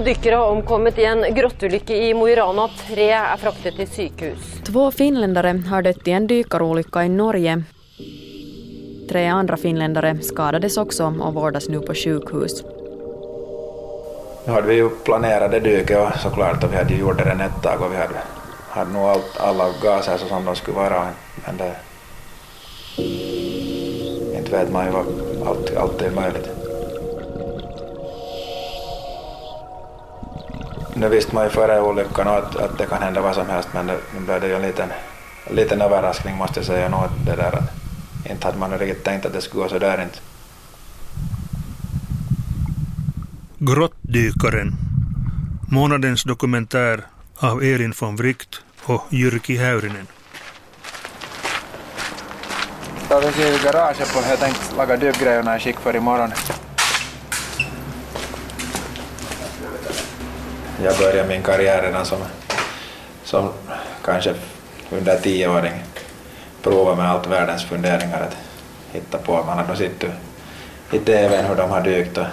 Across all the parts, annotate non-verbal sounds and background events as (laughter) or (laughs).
To dykkere omkommet i en grottulykke i Mo i Rana. Tre er fraktet til sykehus. Två finländare har dött i en dykarolycka i Norge. Tre andra finländare skadades också och vårdas nu på sjukhus. Nu hade vi ju planerat det dyket och såklart och vi hade ju gjort det redan ett tag och vi hade, hade nog allt, alla gaser så som de skulle vara. Men det, inte vet man ju vad allt, allt är möjligt. Nu visste man ju före olyckan att, att det kan hända vad som helst men det, nu blev det ju en liten, en liten överraskning måste jag säga nog det där att inte hade man riktigt tänkt att det skulle gå så där inte. Grottdykaren. Månadens dokumentär av Elin von Wright och Jyrki Häyrinen. Då vi i garaget på, jag tänkte laga dykgrejerna i skick för imorgon. Jag började min karriär redan som, som kanske under tioåring. Prova med allt världens funderingar att hitta på. Man hade sett i TVn hur de har dykt. Och...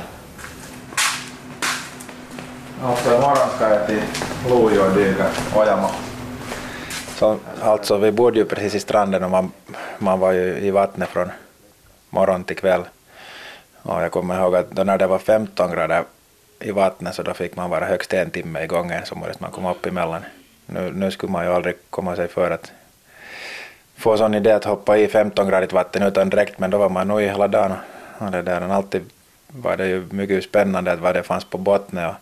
Alltså imorgon ska jag till Lojo och dyka Ojamo. Så, alltså vi bodde ju precis i stranden och man, man var ju i vattnet från morgon till kväll. Och jag kommer ihåg att då när det var 15 grader i vattnet så då fick man vara högst en timme i gången så måste man komma upp emellan. Nu, nu skulle man ju aldrig komma sig för att få sån idé att hoppa i 15-gradigt vatten utan dräkt men då var man nog i hela dagen och det där. Och alltid var det ju mycket spännande att vad det fanns på botten och,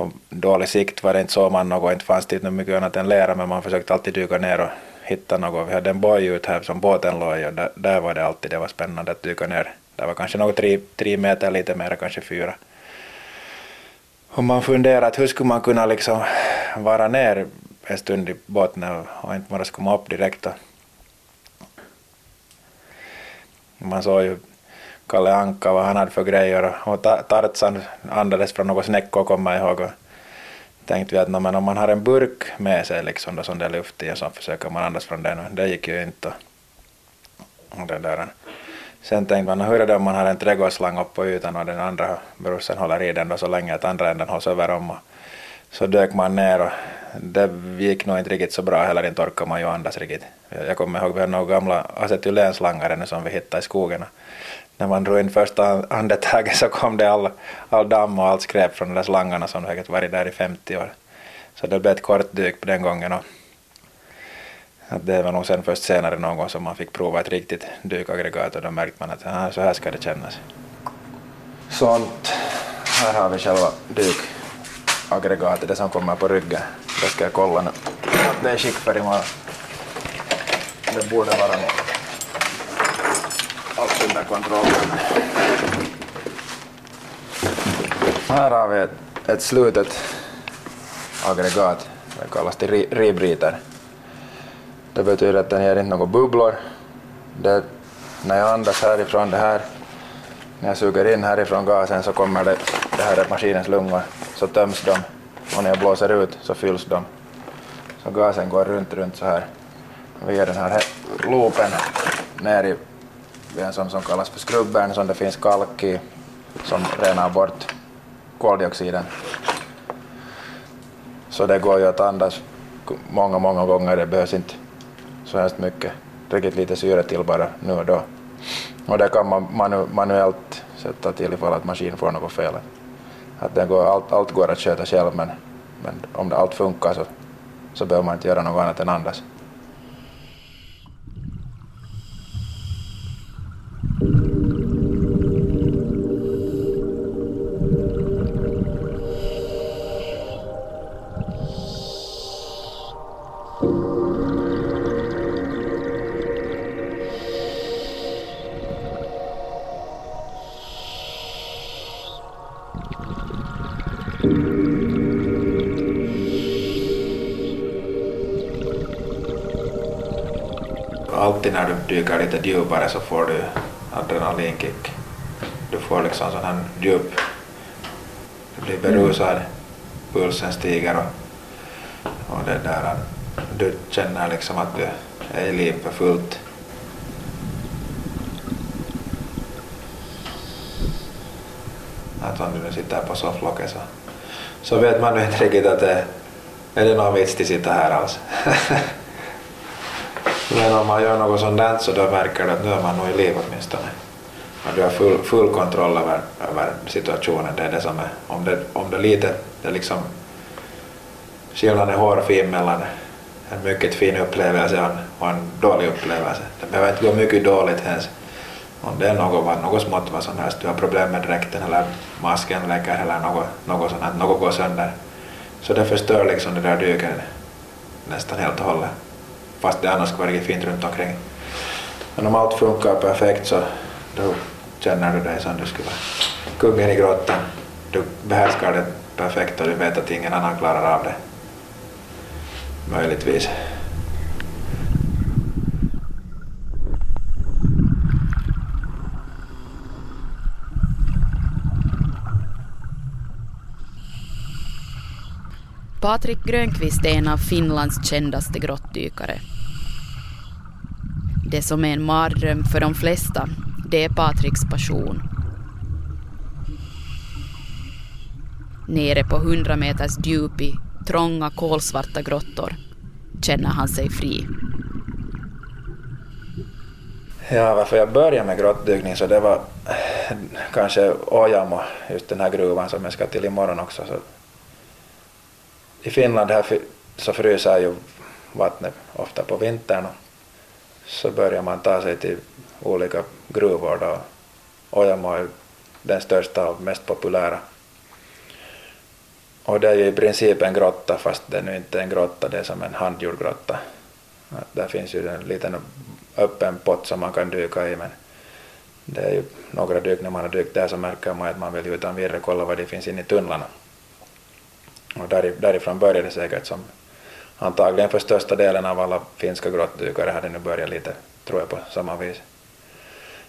och dålig sikt var det inte så man något, inte fanns det mycket annat än lera men man försökte alltid dyka ner och hitta något. Vi hade en boj ut här som båten låg i och där, där var det alltid det var spännande att dyka ner. Det var kanske något tre, tre meter lite mer, kanske fyra. Om man funderar att hur skulle man kunna liksom vara ner en stund i båten och inte bara komma upp direkt. Man såg ju Kalle Anka vad han hade för grejer och Tarzan andades från något snäckor kommer jag ihåg. Och tänkte vi att men om man har en burk med sig liksom då som det är luft i och så försöker man andas från den och det gick ju inte. Och det där. Sen tänkte man, hur är det om man har en trädgårdsslang upp på ytan och den andra brorsan håller i den då så länge att andra änden hålls över om. Så dök man ner och det gick nog inte riktigt så bra heller, inte orkade man ju andas riktigt. Jag kommer ihåg, vi har några gamla acetylenslangar ännu som vi hittade i skogen. När man drog in första andetaget så kom det all, all damm och allt skräp från de där slangarna som säkert varit där i 50 år. Så det blev ett kort dyk på den gången. Och att det var nog sen först senare någon gång som man fick prova ett riktigt dykaggregat och då märkte man att ah, så här ska det kännas. Sånt. Här har vi själva dykaggregatet, det som kommer på ryggen. Det ska jag kolla nu det är skickfärg för imorgon. Det borde vara allt under kontroll. Här har vi ett, ett slutet aggregat, det kallas till rebryter. Det betyder att den ger inte några bubblor. Det, när jag andas härifrån det här, när jag suger in härifrån gasen så kommer det, det här är maskinens lungor, så töms de och när jag blåser ut så fylls de. Så gasen går runt, runt så här via den här loopen ner i en sån som kallas för skrubbern som det finns kalk i som renar bort koldioxiden. Så det går ju att andas många, många gånger, det behövs inte så hemskt mycket. Riktigt lite syre till bara nu och då. Och det kan man manu manuellt sätta till ifall att maskinen får något fel. Att den går, allt, allt går att sköta själv men, men om det allt funkar så, så behöver man inte göra något annat än andas. När du dyker lite djupare så får du adrenalinkick. Du får liksom sån här djup, du blir berusad, pulsen stiger och, och det där, du känner liksom att du är i liv för fullt. Att om du nu sitter på sofflocket så så vet man nu inte riktigt att det är det någon vits att sitta här alls. (laughs) Men om man gör något där så då märker du att nu är man nog i liv åtminstone. Och du har full, full kontroll över, över situationen. Det är det som är, om det, om det lite, det är liksom skillnaden är hårfin mellan en mycket fin upplevelse och en, dålig upplevelse. Det behöver inte gå mycket dåligt ens. Om det är något, något smått vad som helst, du har problem med dräkten eller masken läcker eller något, något sånt, något går sönder. Så det förstör liksom det där dyket nästan helt och hållet. Fast det annars skulle vara riktigt fint runt omkring. Men om allt funkar perfekt så då känner du dig som du skulle vara kungen i grottan. Du behärskar det perfekt och du vet att ingen annan klarar av det. Möjligtvis. Patrik Grönqvist är en av Finlands kändaste grottdykare. Det som är en mardröm för de flesta, det är Patriks passion. Nere på 100 meters djup i trånga kolsvarta grottor känner han sig fri. Ja, varför jag började med grottdykning så det var eh, kanske Ojamo, just den här gruvan som jag ska till imorgon också. Så I Finland här så fryser ju vattnet ofta på vintern och så börjar man ta sig till olika gruvor då. Ojamo är den största och mest populära och det är ju i princip en grotta fast det är nu inte en grotta, det är som en handgjord grotta. Att där finns ju en liten öppen pott som man kan dyka i men det är ju några dyk när man har dykt där så märker man att man vill utan vidare kolla vad det finns inne i tunnlarna. Och därifrån började det säkert som antagligen för största delen av alla finska grottdykare hade nu börjat lite, tror jag, på samma vis.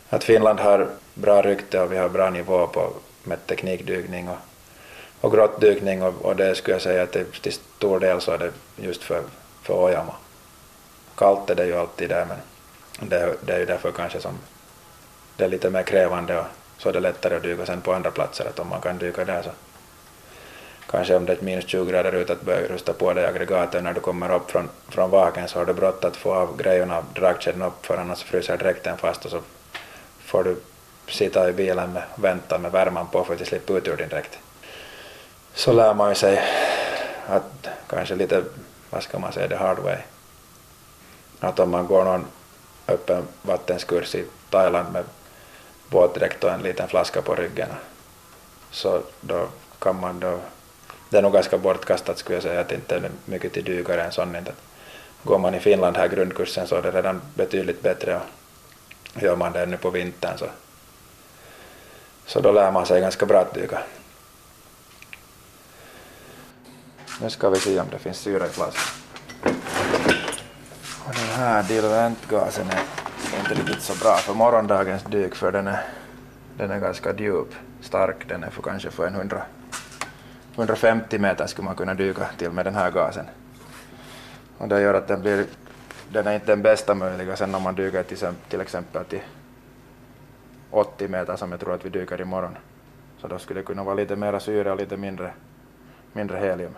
Att Finland har bra rykte och vi har bra nivå på med teknikdykning och och grottdykning och, och det skulle jag säga att det, till stor del så är det just för, för Ojama. Kallt är det ju alltid där men det, det är ju därför kanske som det är lite mer krävande och så är det lättare att dyka sen på andra platser att om man kan dyka där så kanske om det är minus 20 grader ute att börja rusta på dig aggregatet när du kommer upp från, från vaken så har du brått att få av grejerna dragkedjan upp för annars fryser dräkten fast och så får du sitta i bilen med vänta med värmen på för att slippa ut ur din dräkt så lär man ju sig att kanske lite, vad ska man säga, the hard way. Att om man går någon öppen vattenskurs i Thailand med båtdräkt och en liten flaska på ryggen så då kan man då, det är nog ganska bortkastat skulle jag säga att inte är mycket till dykare än sån inte. Går man i Finland här grundkursen så är det redan betydligt bättre och gör man det nu på vintern så, så då lär man sig ganska bra att dyka. Nu ska vi se om det finns syra i glaset. Och den här diluentgasen är inte riktigt så bra för morgondagens dyk för den är, den är ganska djup, stark. Den är för kanske för en 100, 150 meter skulle man kunna dyka till med den här gasen. Och det gör att den blir den är inte den bästa möjliga sen om man dyker till, till exempel till 80 meter som jag tror att vi dyker imorgon. Så då skulle det kunna vara lite mera syre och lite mindre, mindre helium.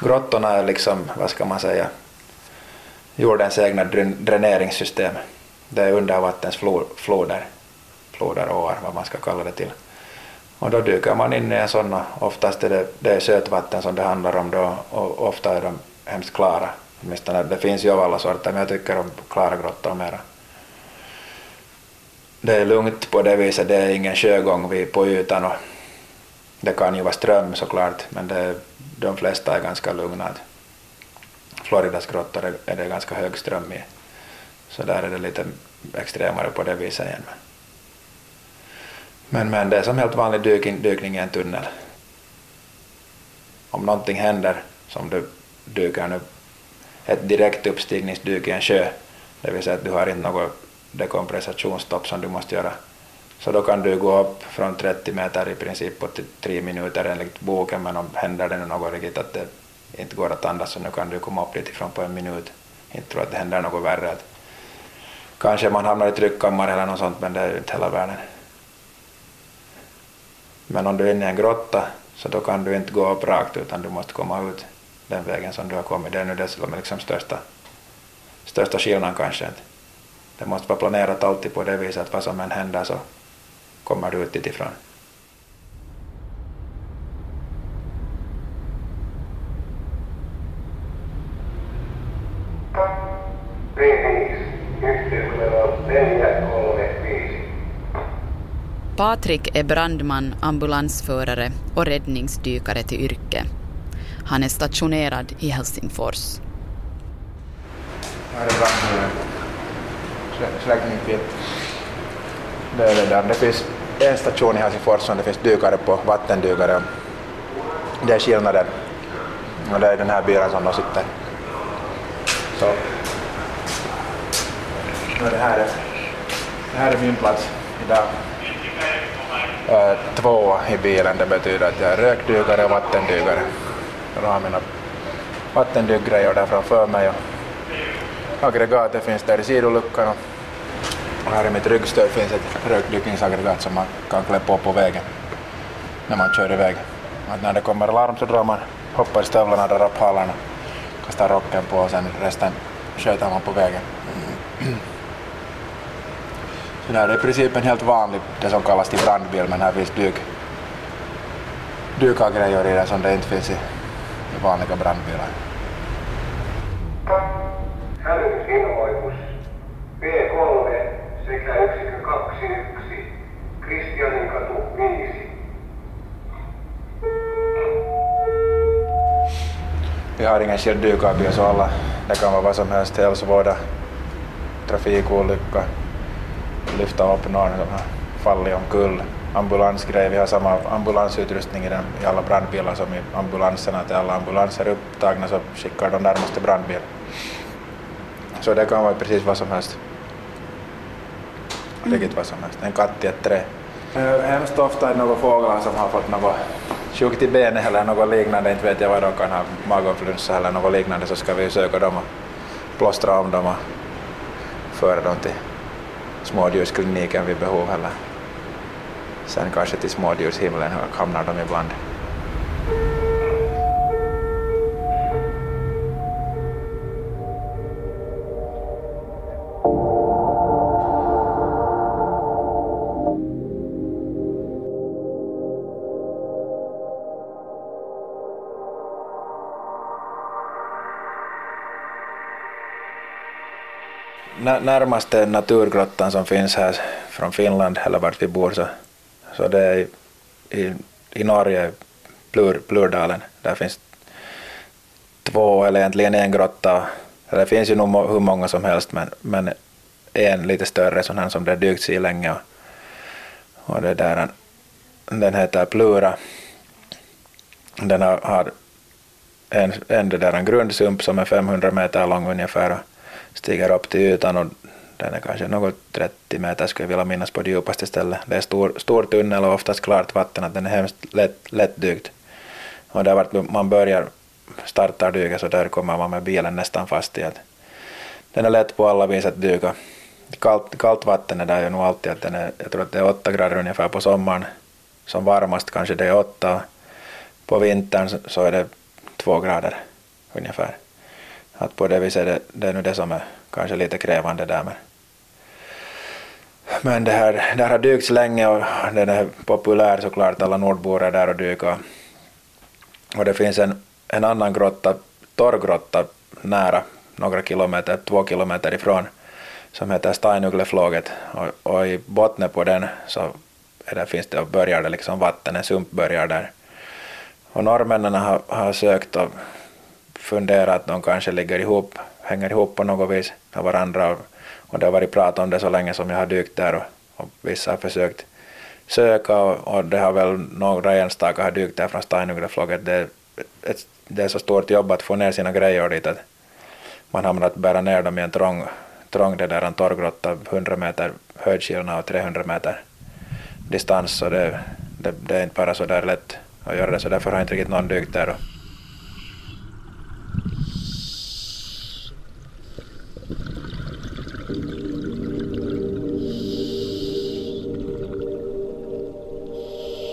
grottorna är liksom, vad ska man säga, jordens egna dräneringssystem. Det är undervattensfloder, floder, åar, vad man ska kalla det till. Och då dyker man in i en sån och oftast är det, det är sötvatten som det handlar om då och ofta är de hemskt klara. Åtminstone det finns ju av alla sorter men jag tycker om klara grottor mera. Det är lugnt på det viset, det är ingen sjögång på ytan och det kan ju vara ström såklart men det de flesta är ganska lugna. Floridas grottor är det ganska hög ström i, så där är det lite extremare på det viset igen. Men, men det är som helt vanlig dykning, dykning i en tunnel. Om någonting händer, som du dyker nu, ett direkt uppstigningsdyk i en sjö, det vill säga att du har inte något dekompressationsstopp som du måste göra så då kan du gå upp från 30 meter i princip på tre minuter enligt boken, men om händer det något riktigt att det inte går att andas så nu kan du komma upp lite ifrån på en minut. Inte tror att det händer något värre. kanske man hamnar i tryckkammare eller något sånt men det är ju inte hela världen. Men om du är inne i en grotta så då kan du inte gå upp rakt utan du måste komma ut den vägen som du har kommit. Det är nu dessutom liksom största, största skillnaden kanske. Det måste vara planerat alltid på det viset att vad som än händer så kommer du ut ifrån. Patrik är brandman, ambulansförare och räddningsdykare till yrke. Han är stationerad i Helsingfors. Här är brandbilen. Släckning. Det där. Det finns en station i Helsingfors som det finns dykare på, vattendykare. Det är skillnaden. Och det är den här bilen som de sitter. Så. Och det här är, det här är min plats idag. Äh, i bilen, det betyder att jag är rökdykare och vattendykare. Jag har mina vattendykgrejor där framför mig och aggregatet finns där i sidoluckan och här i mitt ryggstöd finns ett rökdykningsaggregat som man kan klä på på vägen när man kör iväg. Att när det kommer larm så drar man, hoppar i stövlarna, drar upp halarna, kastar rocken på och sen resten sköter man på vägen. Det här är i princip en helt vanlig, det som kallas till brandbil, men här finns dyk, dykargrejer i den som det inte finns i, vanliga brandbilar. Hälytysilmoitus B3 sekä yksikö 21 Kristianinkatu 5. Vi har ingen skild dykarbil så alla, det kan vara vad som helst, hälsovårda, trafikolycka, lyfta upp någon som har fallit omkull, ambulansgrej, vi har samma ambulansutrustning i, den, i alla brandbilar som i ambulanserna, att alla ambulanser är upptagna så skickar de närmaste brandbil. Så det kan vara precis vad som helst. Riktigt vad som helst. En katt i ett trä. Eh, Hemskt ofta är det några fåglar som har fått något sjukt i benet eller något liknande, inte vet jag vad de kan ha, maginfluensa eller något liknande, så ska vi söka dem och plåstra om dem och föra dem till smådjurskliniken vid behov eller sen kanske till smådjurshimlen hamnar de ibland. Närmaste naturgrottan som finns här från Finland, eller vart vi bor, så, så det är i, i, i Norge, Plur, Plurdalen. Där finns två, eller egentligen en grotta. Det finns ju nog må- hur många som helst, men, men en lite större sån här som det dykts i länge. Och, och det där, den heter Plura. Den har, har en, en, där, en grundsump som är 500 meter lång ungefär och stiger upp till ytan och den är kanske något 30 meter skulle jag vilja minnas på det djupaste stället. Det är stor, stor tunnel och oftast klart vatten, att den är hemskt lätt, lättdykt. Och där vart man börjar starta dyka så där kommer man med bilen nästan fast i att den är lätt på alla vis att dyka. Kallt, kallt vatten är där ju nog alltid att den är, jag tror att det är 8 grader ungefär på sommaren. Som varmast kanske det är 8. På vintern så- så är det 2 grader ungefär. Att på det viset är det, det är nu det som är kanske lite krävande där. Men, men det här, det här har dykts länge och den är populär såklart. Alla nordbor är där och dyker. Och det finns en, en annan grotta, torrgrotta nära, några kilometer, två kilometer ifrån, som heter Steinugleflåget. Och, och i botten på den så där finns det, börjar det liksom vatten, en sump börjar där. Och norrmännen har, har sökt och funderat att de kanske ligger ihop, hänger ihop på något vis med varandra. Och, och det har varit prat om det så länge som jag har dykt där och, och vissa har försökt söka och, och det har väl några enstaka har dykt där från Steinugreflåget. Det, är ett- det är så stort jobb att få ner sina grejer dit att man hamnar att bära ner dem i en trång, trång det där en torrgrotta, 100 meter höjdskillnad och 300 meter distans, så det, det, det är inte bara så där lätt att göra det, så därför har inte riktigt någon dykt där. Och,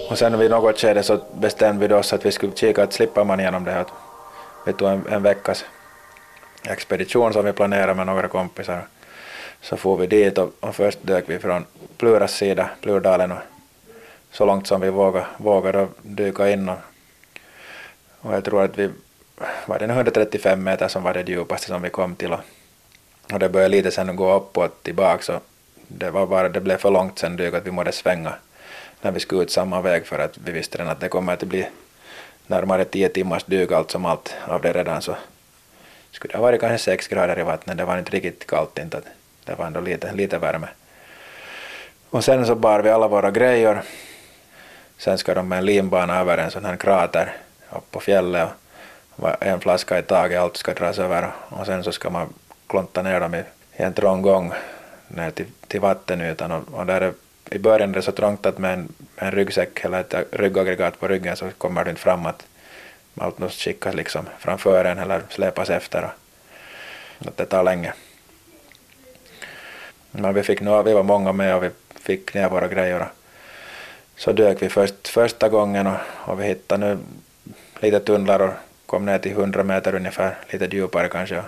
Och sen vid något skede så bestämde vi oss att vi skulle kika att slippa man igenom det. här. vi tog en, en veckas expedition som vi planerade med några kompisar. Så får vi dit och, och först dök vi från Pluras sida, Plurdalen, och så långt som vi vågade, vågade dyka in. Och, och jag tror att vi var det 135 meter som var det djupaste som vi kom till och, och det började lite sen gå uppåt tillbaka så det, var bara, det blev för långt sen dyk att vi måste svänga när vi skulle ut samma väg för att vi visste redan att det kommer att bli närmare 10 timmars dyk allt som allt av det redan så skulle det ha varit kanske 6 grader i vattnet, det var inte riktigt kallt inte, det var ändå lite, lite värme. Och sen så bar vi alla våra grejer, sen ska de med en linbana över en sån här krater upp på fjället. Och en flaska i taget, allt ska dras över. Och sen så ska man klonta ner dem i, i en trång gång ner till, till vattenytan. Och, och där är, i början är det så trångt att med en, med en ryggsäck eller ett ryggaggregat på ryggen så kommer du inte fram att allt måste skickas liksom framför en eller släpas efter och att det tar länge. Men vi, fick vi var många med och vi fick ner våra grejer och så dök vi först, första gången och, och vi hittade nu lite tunnlar och kom ner till 100 meter ungefär, lite djupare kanske. Och,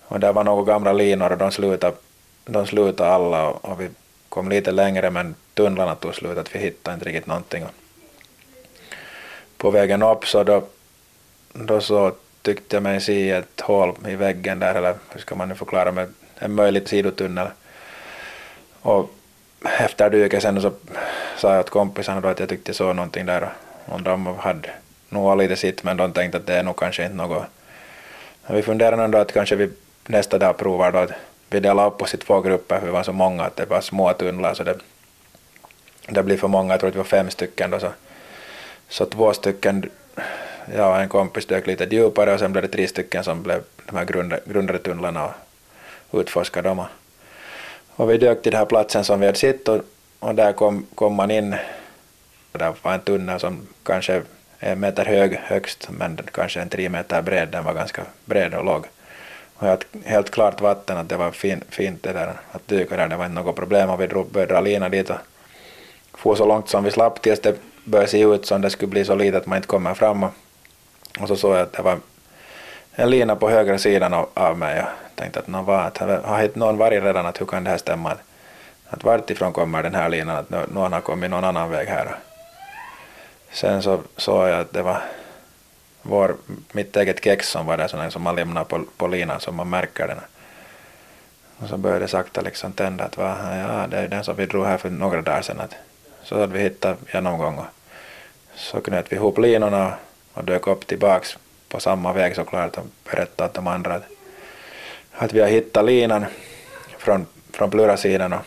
och där var några gamla linor och de slutade, de slutade alla och, och vi kom lite längre men tunnlarna tog slut att vi hittade inte riktigt någonting. På vägen upp så då, då så tyckte jag mig se ett hål i väggen där, eller hur ska man nu förklara med en möjlig sidotunnel. Och efter dyket sen så sa jag åt kompisarna då att jag tyckte jag såg någonting där och de hade nog lite sitt men de tänkte att det är nog kanske inte något. Vi funderade ändå att kanske vi nästa dag provar då att vi delade upp oss i två grupper, för vi var så många att det var små tunnlar så det, det blev för många, jag tror att vi var fem stycken då så, så två stycken, jag och en kompis dök lite djupare och sen blev det tre stycken som blev de här grundare, tunnlarna och utforskade dem. Och vi dök till den här platsen som vi hade sett och, och där kom, kom man in, Det där var en tunnel som kanske en meter hög högst men kanske en tre meter bred, den var ganska bred och låg och helt, helt klart vatten, att det var fin, fint det där att dyka där, det var inte något problem och vi drog, började dra lina dit och få så långt som vi slapp tills det började se ut som det skulle bli så litet att man inte kommer fram. Och, och så såg jag att det var en lina på högra sidan av, av mig och tänkte att någon, var, att har någon varit redan att hur kan det här stämma? Att, att vartifrån kommer den här linan? Att någon har kommit någon annan väg här. Sen så såg jag att det var vår, mitt eget kex som var där sån som man lämnar på, på linan så man märker den. Och så började det sakta liksom tända att va, ja, det är den som vi drog här för några dagar sedan. Att, så hade vi hittat genomgång och så knöt vi ihop linorna och dök upp tillbaks på samma väg såklart och berättade åt de andra att, att vi har hittat linan från, från Plura-sidan och,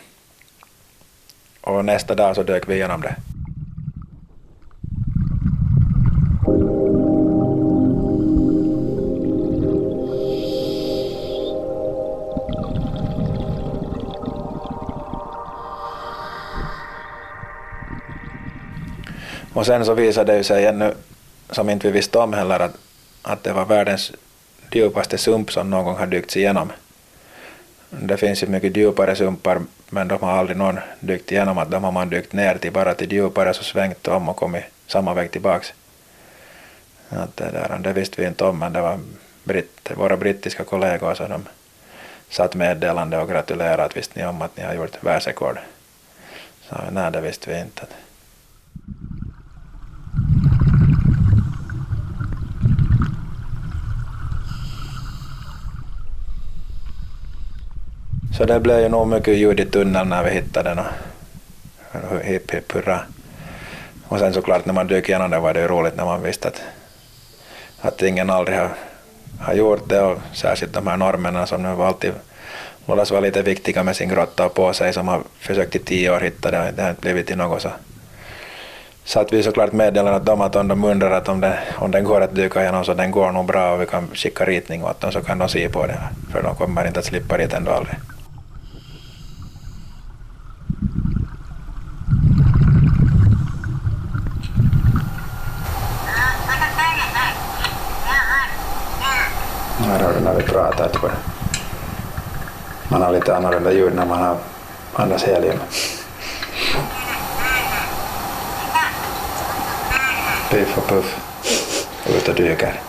och nästa dag så dök vi igenom det. Och sen så visade det sig ännu, som inte vi visste om heller, att, att det var världens djupaste sump som någon gång har dykts igenom. Det finns ju mycket djupare sumpar, men de har aldrig någon dykt igenom, att de har man dykt ner till bara till djupare, så svängt om och kommit samma väg tillbaks. Att det, där, det visste vi inte om, men det var britt, våra brittiska kollegor så de satt meddelande och gratulerade att visste ni om att ni har gjort världsrekord. Så nej, det visste vi inte. Så det blev ju nog mycket ljud i tunneln när vi hittade den och hipp hipp hurra. Och sen såklart när man dök igenom det var det ju roligt när man visste att, att ingen aldrig har, har gjort det och särskilt de här normerna som nu alltid låtsas vara lite viktiga med sin grotta och på sig som har försökt i tio år hitta det och det har inte blivit till något så så att vi såklart meddelade att de att om de undrar att om, det, om den går att dyka igenom så den går nog bra och vi kan skicka ritning åt dem så kan de se på det för de kommer inte att slippa dit ändå aldrig. Här har du när vi pratar. Tror jag. Man har lite annorlunda ljud när man har andas helium. Piff och puff. Ut och dyker.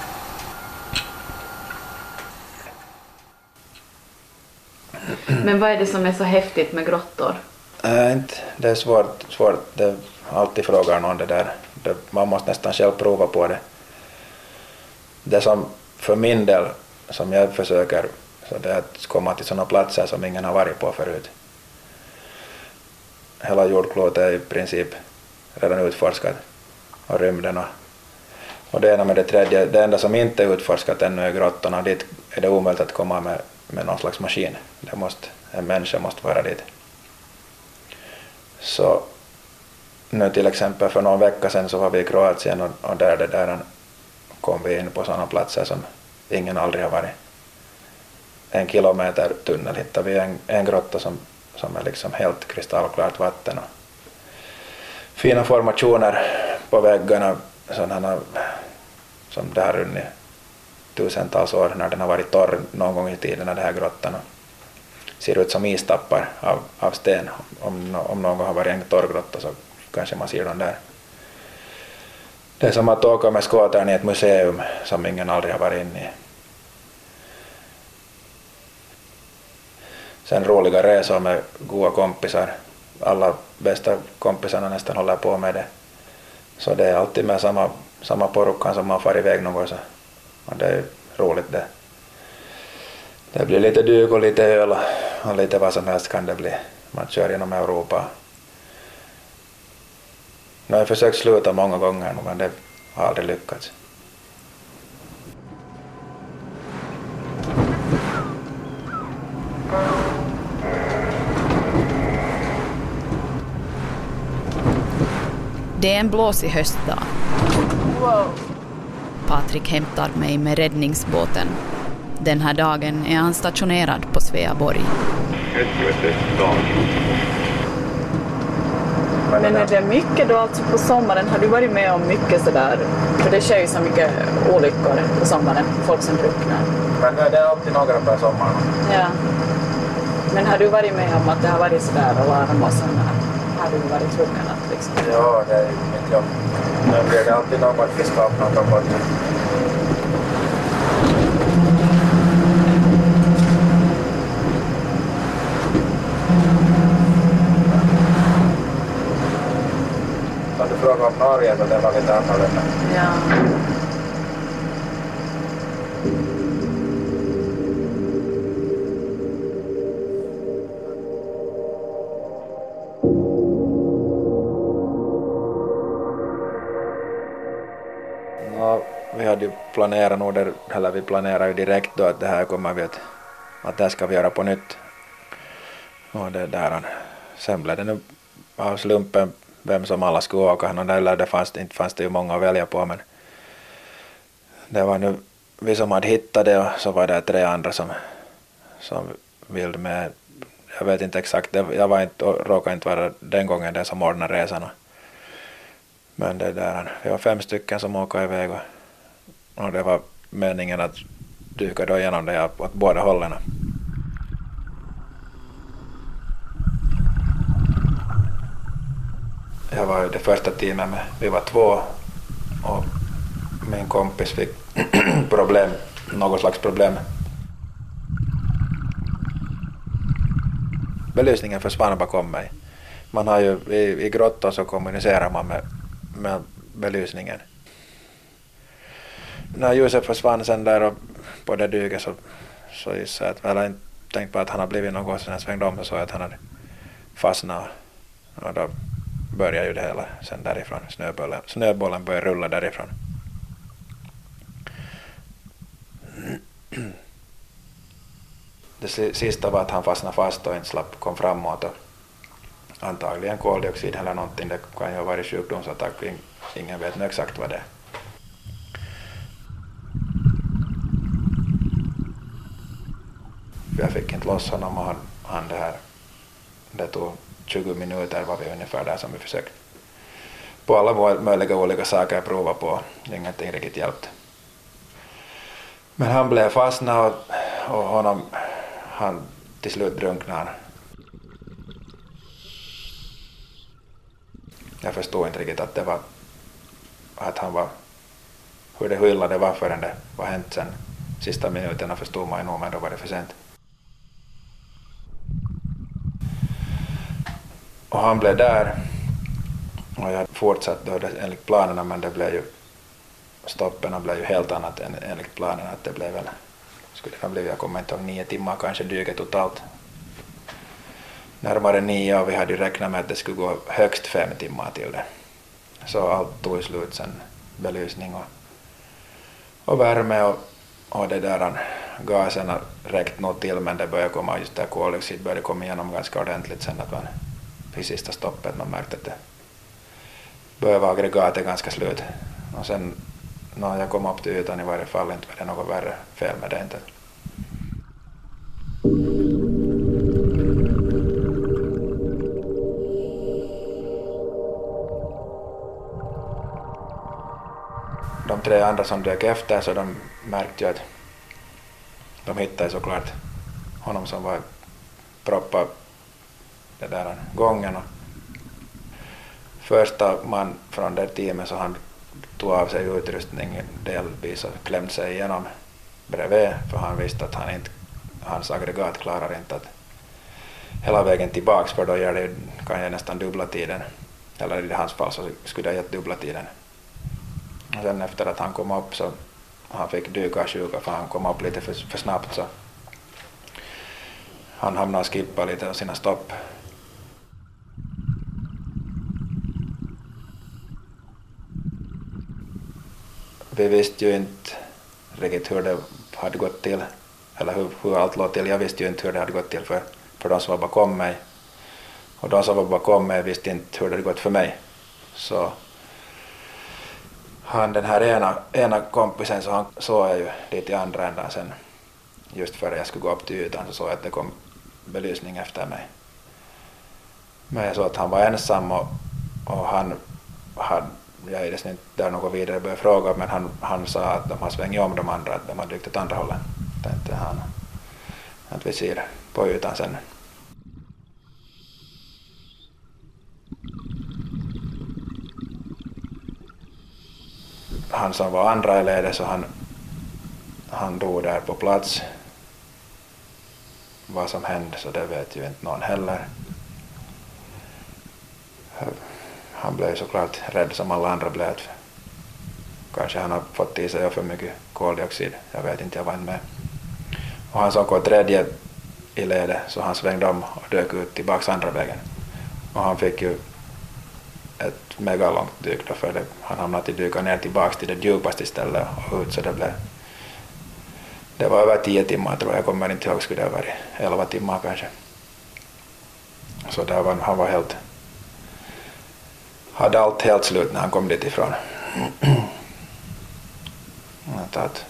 Men vad är det som är så häftigt med grottor? Äh, inte, det är svårt. svårt. Det alltid frågar någon det där. Det, man måste nästan själv prova på det. Det som för min del, som jag försöker, så det är att komma till sådana platser som ingen har varit på förut. Hela jordklotet är i princip redan utforskat och rymden och, och det ena med det tredje. Det enda som inte är utforskat ännu är grottorna. Dit är det omöjligt att komma med, med någon slags maskin. Det måste, en människa måste vara dit. Så nu till exempel för någon vecka sedan så var vi i Kroatien och, och där, det där kom vi in på sådana platser som ingen aldrig har varit. En kilometer tunnel hittade vi en, en grotta som, som är liksom helt kristallklart vatten och fina formationer på väggarna sådana som det har runnit tusentals år när den har varit torr någon gång i tiden, den här grottan. Ser ut som istappar av, av sten. Om, om någon har varit en torr grotta så kanske man ser dem där. Det är som att åka med skåtern i ett museum som ingen aldrig har varit inne i. Sen roliga resor med goda kompisar. Alla bästa kompisarna nästan håller på med det. Så det är alltid med samma, samma porukkan som man far iväg någon så. Och det är roligt det. Det blir lite duk och lite öl och lite vad som helst kan det bli. Man kör genom Europa. Nu har jag försökt sluta många gånger men det har aldrig lyckats. Det är en blåsig höstdag. Patrik hämtar mig med räddningsbåten. Den här dagen är han stationerad på Sveaborg. Men är det mycket då alltså på sommaren? Har du varit med om mycket sådär? För det sker ju så mycket olyckor på sommaren, folk som drunknar. Men det är alltid några per sommar. Ja. Men har du varit med om att det har varit sådär alarm och sådana? Har du varit att liksom... Ja, det är ju mitt jobb. Nu blir det alltid någon fiskap någon bort. Om du frågar om Norge så det var lite vi planerar nog, där, eller vi planerar ju direkt då att det här kommer vi att, att det här ska vi göra på nytt. Och det där, sen blev det nu av slumpen vem som alla skulle åka. no, eller det fanns, inte fanns det ju många att välja på men det var nu vi som hade hittat det och så var det tre andra som, som ville med. Jag vet inte exakt, jag var inte, råkade inte vara den gången den som ordnade resan. Men det där, vi var fem stycken som åkte iväg och, och det var meningen att dyka då igenom det åt båda hållen. Jag var i det första teamet med, vi (clears throat) var två och min kompis fick problem, något slags problem. Belysningen försvann bakom mig. Man har ju, i, i grottan så kommunicerar man med, med belysningen. När ljuset försvann sen där och på det dyket så, så gissade jag att, eller inte tänkt på att han har blivit något, sen jag svängde om så såg att han hade fastnat. Och då började ju det hela sen därifrån. Snöbollen, snöbollen började rulla därifrån. Det sista var att han fastnade fast och inte slapp kom framåt. Och antagligen koldioxid eller någonting. Det kan ju ha varit sjukdomsattack. Ingen vet nu exakt vad det är. Jag fick inte loss honom och han, han det här. Det tog 20 minuter var vi ungefär där som vi försökte på alla möjliga olika saker prova på. Ingenting riktigt hjälpte. Men han blev fastnad och, och honom, han till slut drunknade. han. Jag förstod inte riktigt att det var att han var, hur det hyllade var förrän det var hänt sen. Sista minuterna förstod man ju nog men då var det för sent. Han blev där och jag fortsatte då enligt planerna men det blev ju stoppen blev ju helt annat än enligt planerna. Att det blev väl, skulle det blivit, jag kommer inte ihåg, nio timmar kanske dyket totalt. Närmare nio och vi hade ju räknat med att det skulle gå högst fem timmar till det. Så allt tog slut sen, belysning och, och värme och, och det där gaserna räckte nog till men det började komma, just där koldioxid började komma igenom ganska ordentligt sen att man vid sista stoppet man märkte att det började vara aggregatet ganska slut. Och sen när jag kom upp till ytan i varje fall inte var det något värre fel med det inte. De tre andra som dök efter så de märkte ju att de hittade såklart honom som var proppad det där gången. Och första man från det teamet så han tog av sig utrustningen delvis och klämde sig igenom bredvid för han visste att han inte, hans aggregat klarar inte att hela vägen tillbaks för då gör det, kan jag nästan dubbla tiden. Eller i hans fall så skulle det gett dubbla tiden. Och sen efter att han kom upp så han fick dyka sjuka för han kom upp lite för, för snabbt så han hamnade och skippade lite av sina stopp. Vi visste ju inte riktigt hur det hade gått till, eller hur, hur allt låg till. Jag visste ju inte hur det hade gått till för, för de som var bakom mig. Och de som var bakom mig visste inte hur det hade gått för mig. Så han, den här ena, ena kompisen, så han såg jag ju lite i andra ändan sen. Just före jag skulle gå upp till ytan så såg jag att det kom belysning efter mig. Men jag såg att han var ensam och, och han hade jag är inte där något vidare började fråga men han, han sa att de har svängt om de andra, att de har dykt åt andra hållet. Tänkte han att vi ser på ytan sen. Han som var andra i ledet så han, han dog där på plats. Vad som hände så det vet ju inte någon heller han blev såklart rädd som alla andra blev. Kanske han har fått i sig för mycket koldioxid, jag vet inte, jag var inte med. Och han som kom tredje i ledet så han svängde om och dök ut tillbaks andra vägen. Och han fick ju ett megalångt dyk då för det, han hamnade att dyka ner tillbaks till det djupaste stället och ut så det blev det var över tio timmar tror jag, jag kommer inte ihåg, skulle det ha varit elva timmar kanske. Så där var, han var helt hade allt helt slut när han kom dit ifrån. att,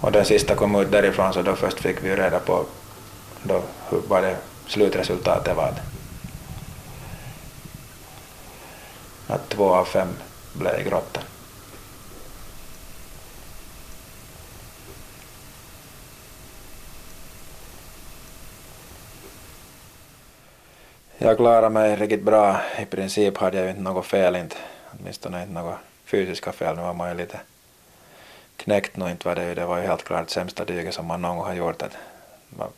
och den sista kom ut därifrån så då först fick vi reda på då, hur, vad det slutresultatet var. Att två av fem blev i grottan. Jag klarade mig riktigt bra. I princip hade jag inte något fel, inte, åtminstone inte något fysiska fel. Nu var man ju lite knäckt nu inte var det ju. Det var ju helt klart sämsta dyget som man någon gång har gjort. Att man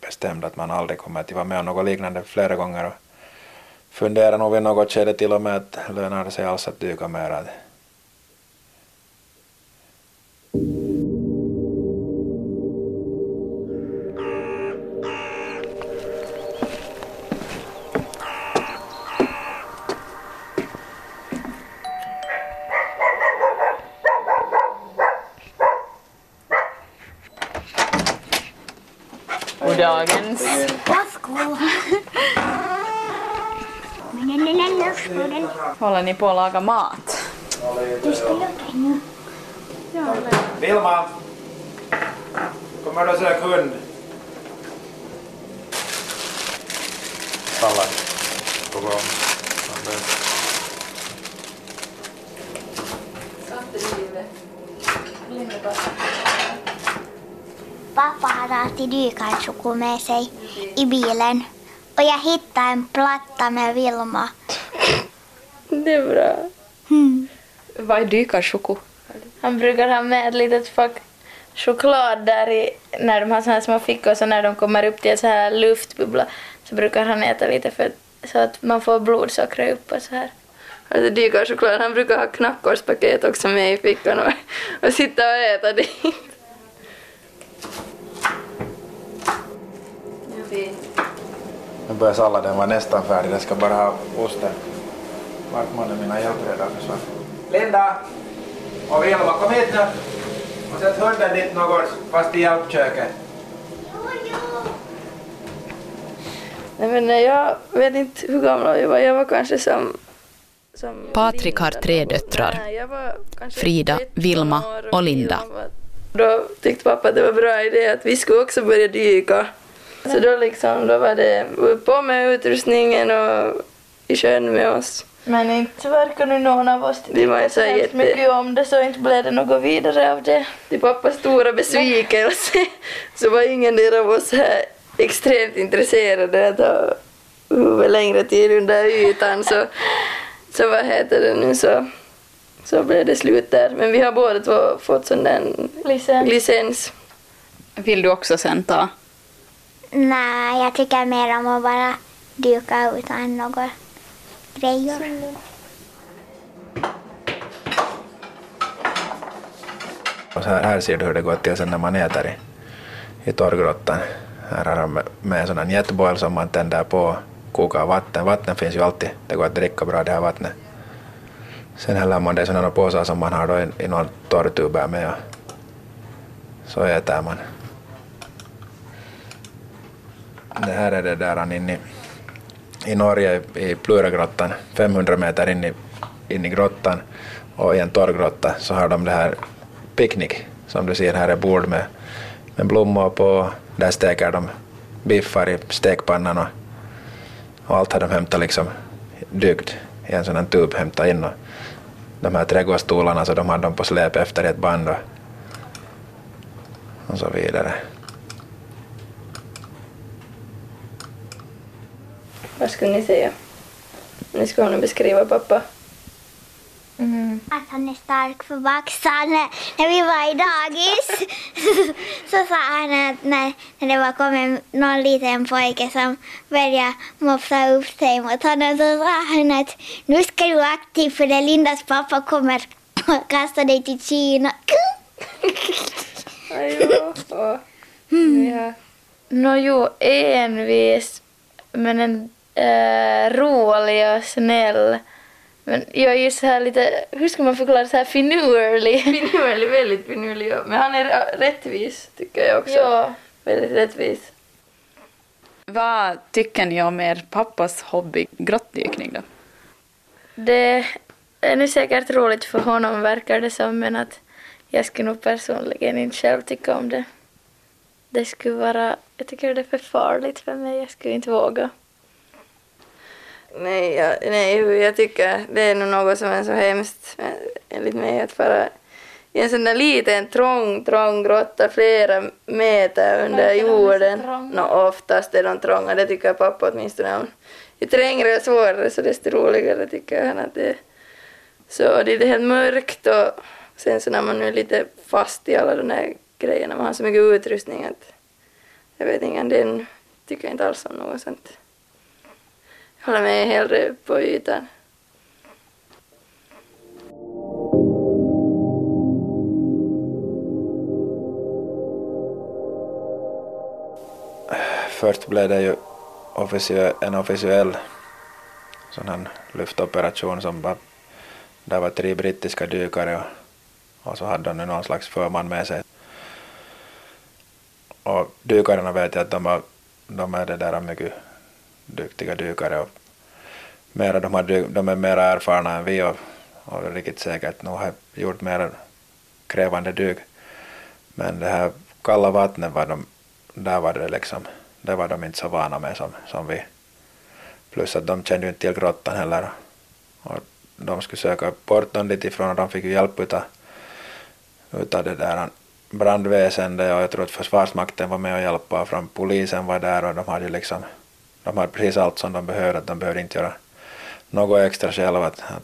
bestämde att man aldrig kommer att vara med om något liknande flera gånger. Och funderade nog vid något skede till och med att lönar det sig alls att dyka mer. Håller ni på att laga mat? Du ska jobba nu. Vilma! Kommer du att söka hund? Palla på gång. Pappa hade alltid dykarsuku med sig i bilen och jag hittade en platta med Vilma. Det är bra. Vad är dykarchoko? Han brukar ha med ett litet fack choklad där i, när de har såna här små fickor så när de kommer upp till en så här luftbubbla så brukar han äta lite för, så att man får blodsockret upp och så här. Alltså dykarchoklad, han brukar ha knackårspaket också med i fickan och, och sitta och äta det. Nu börjar salladen vara nästan färdig, jag ska bara ha osten. Vart månne mina hjälpredare försvann? Linda! Och Vilma, kom hit nu! Och sätt hunden dit någon fast i hjälpköket. Nej men jag vet inte hur gammal jag var, jag var kanske som... som Patrik har tre döttrar. Frida, 13 Vilma och Linda. Då tyckte pappa att det var bra idé att vi skulle också börja dyka. Så då liksom, då var det på med utrustningen och i sjön med oss. Men inte verkar nu någon av oss ju så jätte- mycket om det så inte blev det något vidare av det. Till pappas stora besvikelse så var ingen del av oss här extremt intresserade att ha huvudet längre tid under ytan så, så vad heter det nu så, så blev det slut där. Men vi har båda två fått sån där Licens. licens. Vill du också sen ta? Nej, jag tycker mer om att bara dyka utan några Och så här, här ser du hur det går till sen när man äter i, i torrgrottan. Här har de med en sån här jetboil som man tänder på kokar vatten. Vatten finns ju alltid, det går att dricka bra det här vattnet. Sen häller man det i sådana påsar som man har då i, i någon torrtub här med och så äter man. Det här är det där inne i, Norge i Pluragrottan, 500 meter in i, in i grottan och i en torrgrotta så har de det här picknick som du ser här är bord med, med blommor på. Där steker de biffar i stekpannan och, och allt har de hämtat liksom dykt i en sån här tub hämtat in och de här trädgårdsstolarna så de hade de på släp efter i ett band och, och så vidare. Vad skulle ni säga? Ni skulle nog beskriva pappa. Att han är stark för baxan. När vi var i dagis (laughs) så sa han att när, när det var kommit någon liten pojke som började mopsa upp sig mot honom så sa han att nu ska du vara aktiv för det Lindas pappa kommer att (laughs) kasta dig till Kina. Ja. ja. Nå jo, envis men en äh, rolig och snäll. Men jag är ju så här lite, hur ska man förklara så här finurlig? (laughs) Finurlig, väldigt finurlig. Men han är rättvis tycker jag också. Ja. Väldigt rättvis. Vad tycker ni om er pappas hobby grottdykning då? Det är nu säkert roligt för honom verkar det som men att jag skulle nog personligen inte själv tycka om det. Det skulle vara, jag tycker det är för farligt för mig, jag skulle inte våga. Nej, jag, nej, jag tycker det är nog något som är så hemskt enligt mig att vara i en sån där liten trång, trång grotta flera meter under jorden. Nå, oftast är de trånga, det tycker pappa åtminstone om. Ju trängre och svårare så desto roligare tycker han att det är. Så det är helt mörkt och sen så när man nu är lite fast i alla de där grejerna, man har så mycket utrustning att jag vet inte, den tycker jag inte alls om något sånt. Jag håller mig hellre på ytan. Först blev det ju en officiell sån här lyftoperation som var, där var tre brittiska dykare och, och så hade de någon slags förman med sig. Och dykarna vet jag att de, var, de är det där mycket duktiga dykare och mera, de, hade, de är mer erfarna än vi och, och riktigt säkert nog har gjort mer krävande dyk. Men det här kalla vattnet var de, där var det liksom, det var de inte så vana med som, som vi. Plus att de kände ju inte till grottan heller. Och de skulle söka bort dem dit ifrån och de fick ju hjälp utav, utav det där brandväsendet och jag tror att Försvarsmakten var med och hjälpa och från polisen var där och de hade ju liksom, de hade precis allt som de behövde, de behövde inte göra något extra själva. Att, att,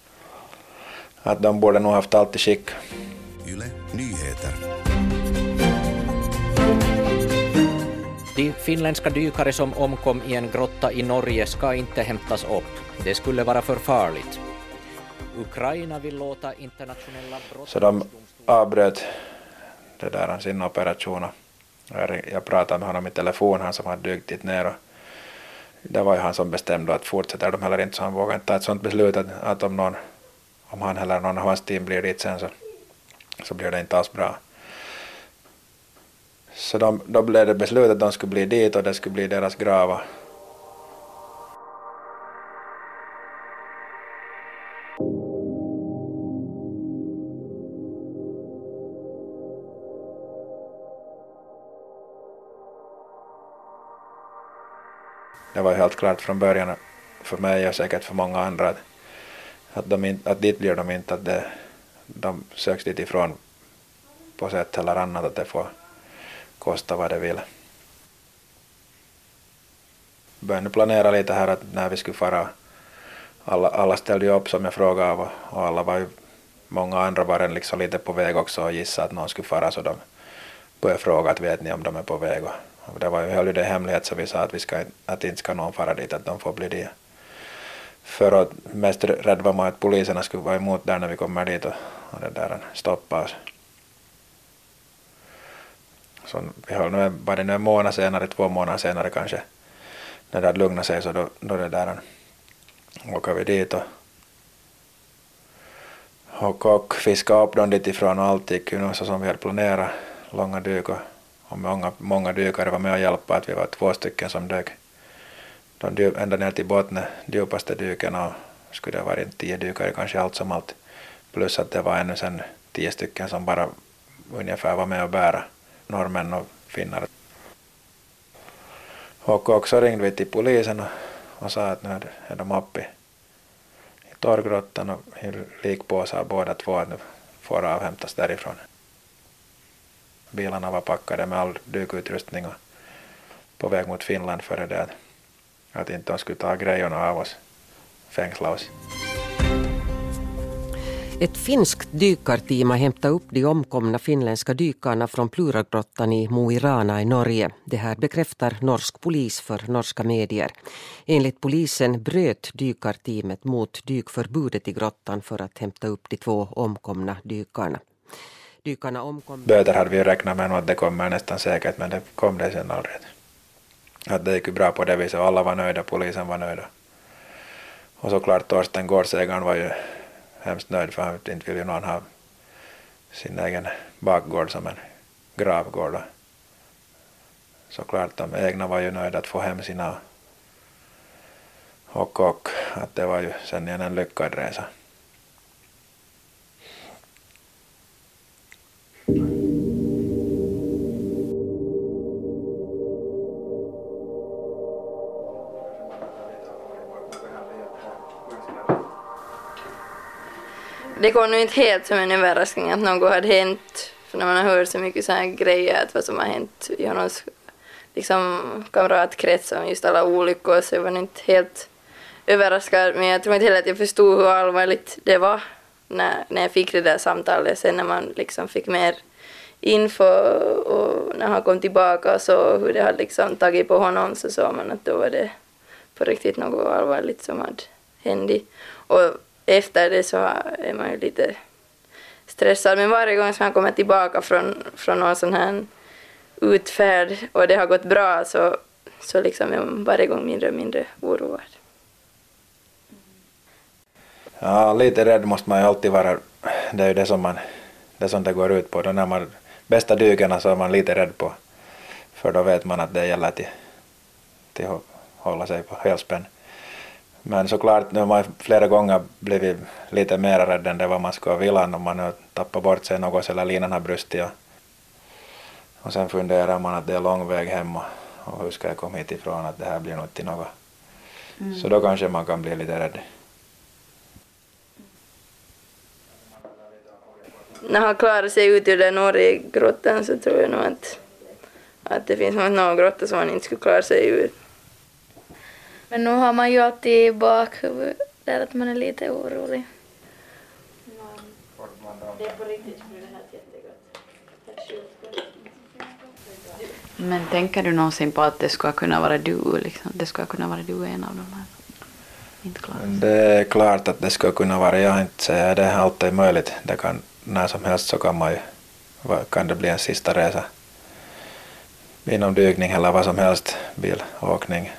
att de borde nog haft allt i skick. Yle Nyheter. De finländska dykare som omkom i en grotta i Norge ska inte hämtas upp. Det skulle vara för farligt. Ukraina vill låta internationella Så de avbröt det där, sin operation. Jag pratade med honom i telefon, han som hade dykt dit ner. Och det var ju han som bestämde att fortsätter de heller inte så han vågade inte ta ett sådant beslut att, att om, någon, om han eller någon av hans team blir dit sen så, så blir det inte alls bra. Så de, då blev det beslutat att de skulle bli dit och det skulle bli deras grava. Det var helt klart från början för mig och säkert för många andra att, att, de in, att dit blir de inte, att det, de söks dit ifrån på sätt eller annat, att det får kosta vad det vill. Började planera lite här att när vi skulle fara, alla, alla ställde ju upp som jag frågade och, och alla var ju, många andra var liksom lite på väg också och gissade att någon skulle fara så de började fråga att vet ni om de är på väg och det var ju, höll ju det hemlighet så vi sa att, vi ska, att inte ska någon fara dit, att de får bli det. För att mest rädd var man att poliserna skulle vara emot där när vi kommer dit och, och det där stoppa oss. Så vi höll nu, var det nu en månad senare, två månader senare kanske, när det hade lugnat sig så då, då det där åker vi dit och, och, och fiskade upp dem dit ifrån och allt gick ju så som vi hade planerat, långa dyk och, och många, många dykare var med och hjälpte, att vi var två stycken som dök. De dyk, ända ner till botten, djupaste dyken och skulle det varit tio dykare kanske allt som allt. Plus att det var ännu sen tio stycken som bara ungefär var med och bära norrmän och finnar. Och också ringde vi till polisen och, och sa att nu är de uppe i, i torrgrottan och i likpåsar båda två att nu får avhämtas därifrån. Bilarna var packade med all dykutrustning och på väg mot Finland före det att, att inte de skulle ta grejerna av oss, fängsla oss. Ett finskt dykarteam har hämtat upp de omkomna finländska dykarna från Pluragrottan i Mo i Rana i Norge. Det här bekräftar norsk polis för norska medier. Enligt polisen bröt dykarteamet mot dykförbudet i grottan för att hämta upp de två omkomna dykarna. Dykarna omkom... Böter hade vi räknat med att det kommer nästan säkert men det kom det sen aldrig. Att det gick bra på det viset och alla var nöjda, polisen var nöjda. Och såklart Torsten gårdsägaren var ju hemskt nöjd för han inte vill ju någon ha sin egen bakgård som en gravgård. Såklart de egna var ju nöjda att få hem sina och, och att det var ju sen igen en lyckad resa. Det kom nu inte helt som en överraskning att något hade hänt. För när man har hört så mycket så här grejer, att vad som har hänt i hans liksom, kamratkrets om just alla olyckor så jag var inte helt överraskad. Men jag tror inte heller att jag förstod hur allvarligt det var när, när jag fick det där samtalet. Sen när man liksom fick mer info och när han kom tillbaka och så hur det hade liksom tagit på honom så såg man att då var det på riktigt något allvarligt som hade hänt. Och efter det så är man ju lite stressad. Men varje gång som han kommer tillbaka från, från någon sån här utfärd och det har gått bra så, så liksom är man varje gång mindre och mindre oroad. Ja, lite rädd måste man ju alltid vara. Det är ju det som, man, det som det går ut på. Då när man bästa dykerna så är man lite rädd på. För då vet man att det gäller till att hålla sig på helspänn. Men såklart, nu har man flera gånger blivit lite mer rädd än det vad man skulle vilja om man har tappat bort sig något eller linan har brustit. Och, och sen funderar man att det är lång väg hem och, och hur ska jag komma hit ifrån att det här blir nog till något. Mm. Så då kanske man kan bli lite rädd. När han klarar sig ut ur den Norge-grottan så tror jag nog att, att det finns någon grotta som han inte skulle klara sig ur. Men nu har man ju alltid i bakhuvudet där att man är lite orolig. Det är på riktigt för det här jättegott. Men tänker du någonsin på att det ska kunna vara du, liksom? det ska kunna vara du en av de här? Inte klart. Det är klart att det skulle kunna vara, jag inte säger det är alltid möjligt. Det kan, när som helst så kan man ju, kan det bli en sista resa. Inom dykning eller vad som helst, bilåkning.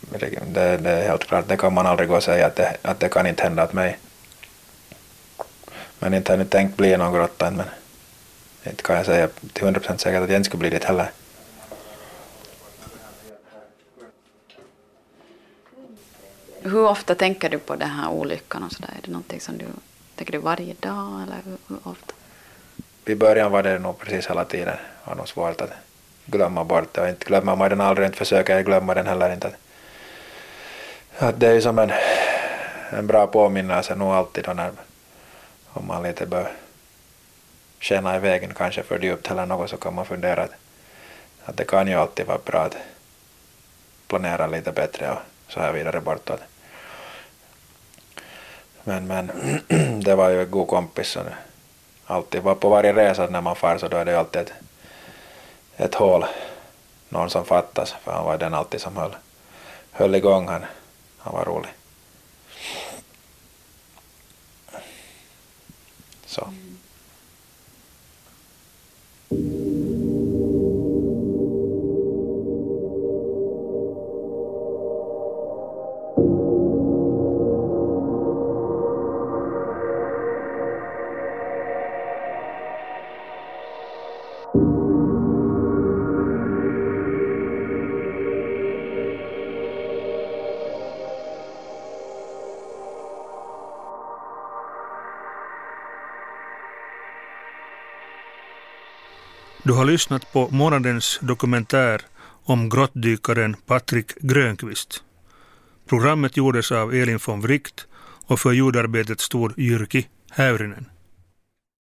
Det, det är helt klart, det kan man aldrig gå och säga att det, att det kan inte hända åt mig. Men inte har jag tänkt bli någon grotta än, men inte kan jag säga till 100% säkert att jag inte skulle bli det heller. Hur ofta tänker du på den här olyckan och sådär? Är det någonting som du tänker du varje dag eller hur, ofta? I början var det nog precis hela tiden. Det var nog svårt att glömma bort det och inte glömmer man den aldrig, inte försöker jag glömma den heller inte. Att det är ju som en, en bra påminnelse nog alltid då när om man lite bör skena i vägen kanske för djupt eller något så kan man fundera att, att det kan ju alltid vara bra att planera lite bättre och så här vidare bortåt. Men, men (clears throat) det var ju en god kompis Så alltid var på varje resa när man far så då är det alltid ett, ett hål, någon som fattas för han var den alltid som höll, höll igång han, han var rolig. Så. Du har lyssnat på månadens dokumentär om grottdykaren Patrik Grönqvist. Programmet gjordes av Elin von Wright och för ljudarbetet stod Jyrki Häyrinen.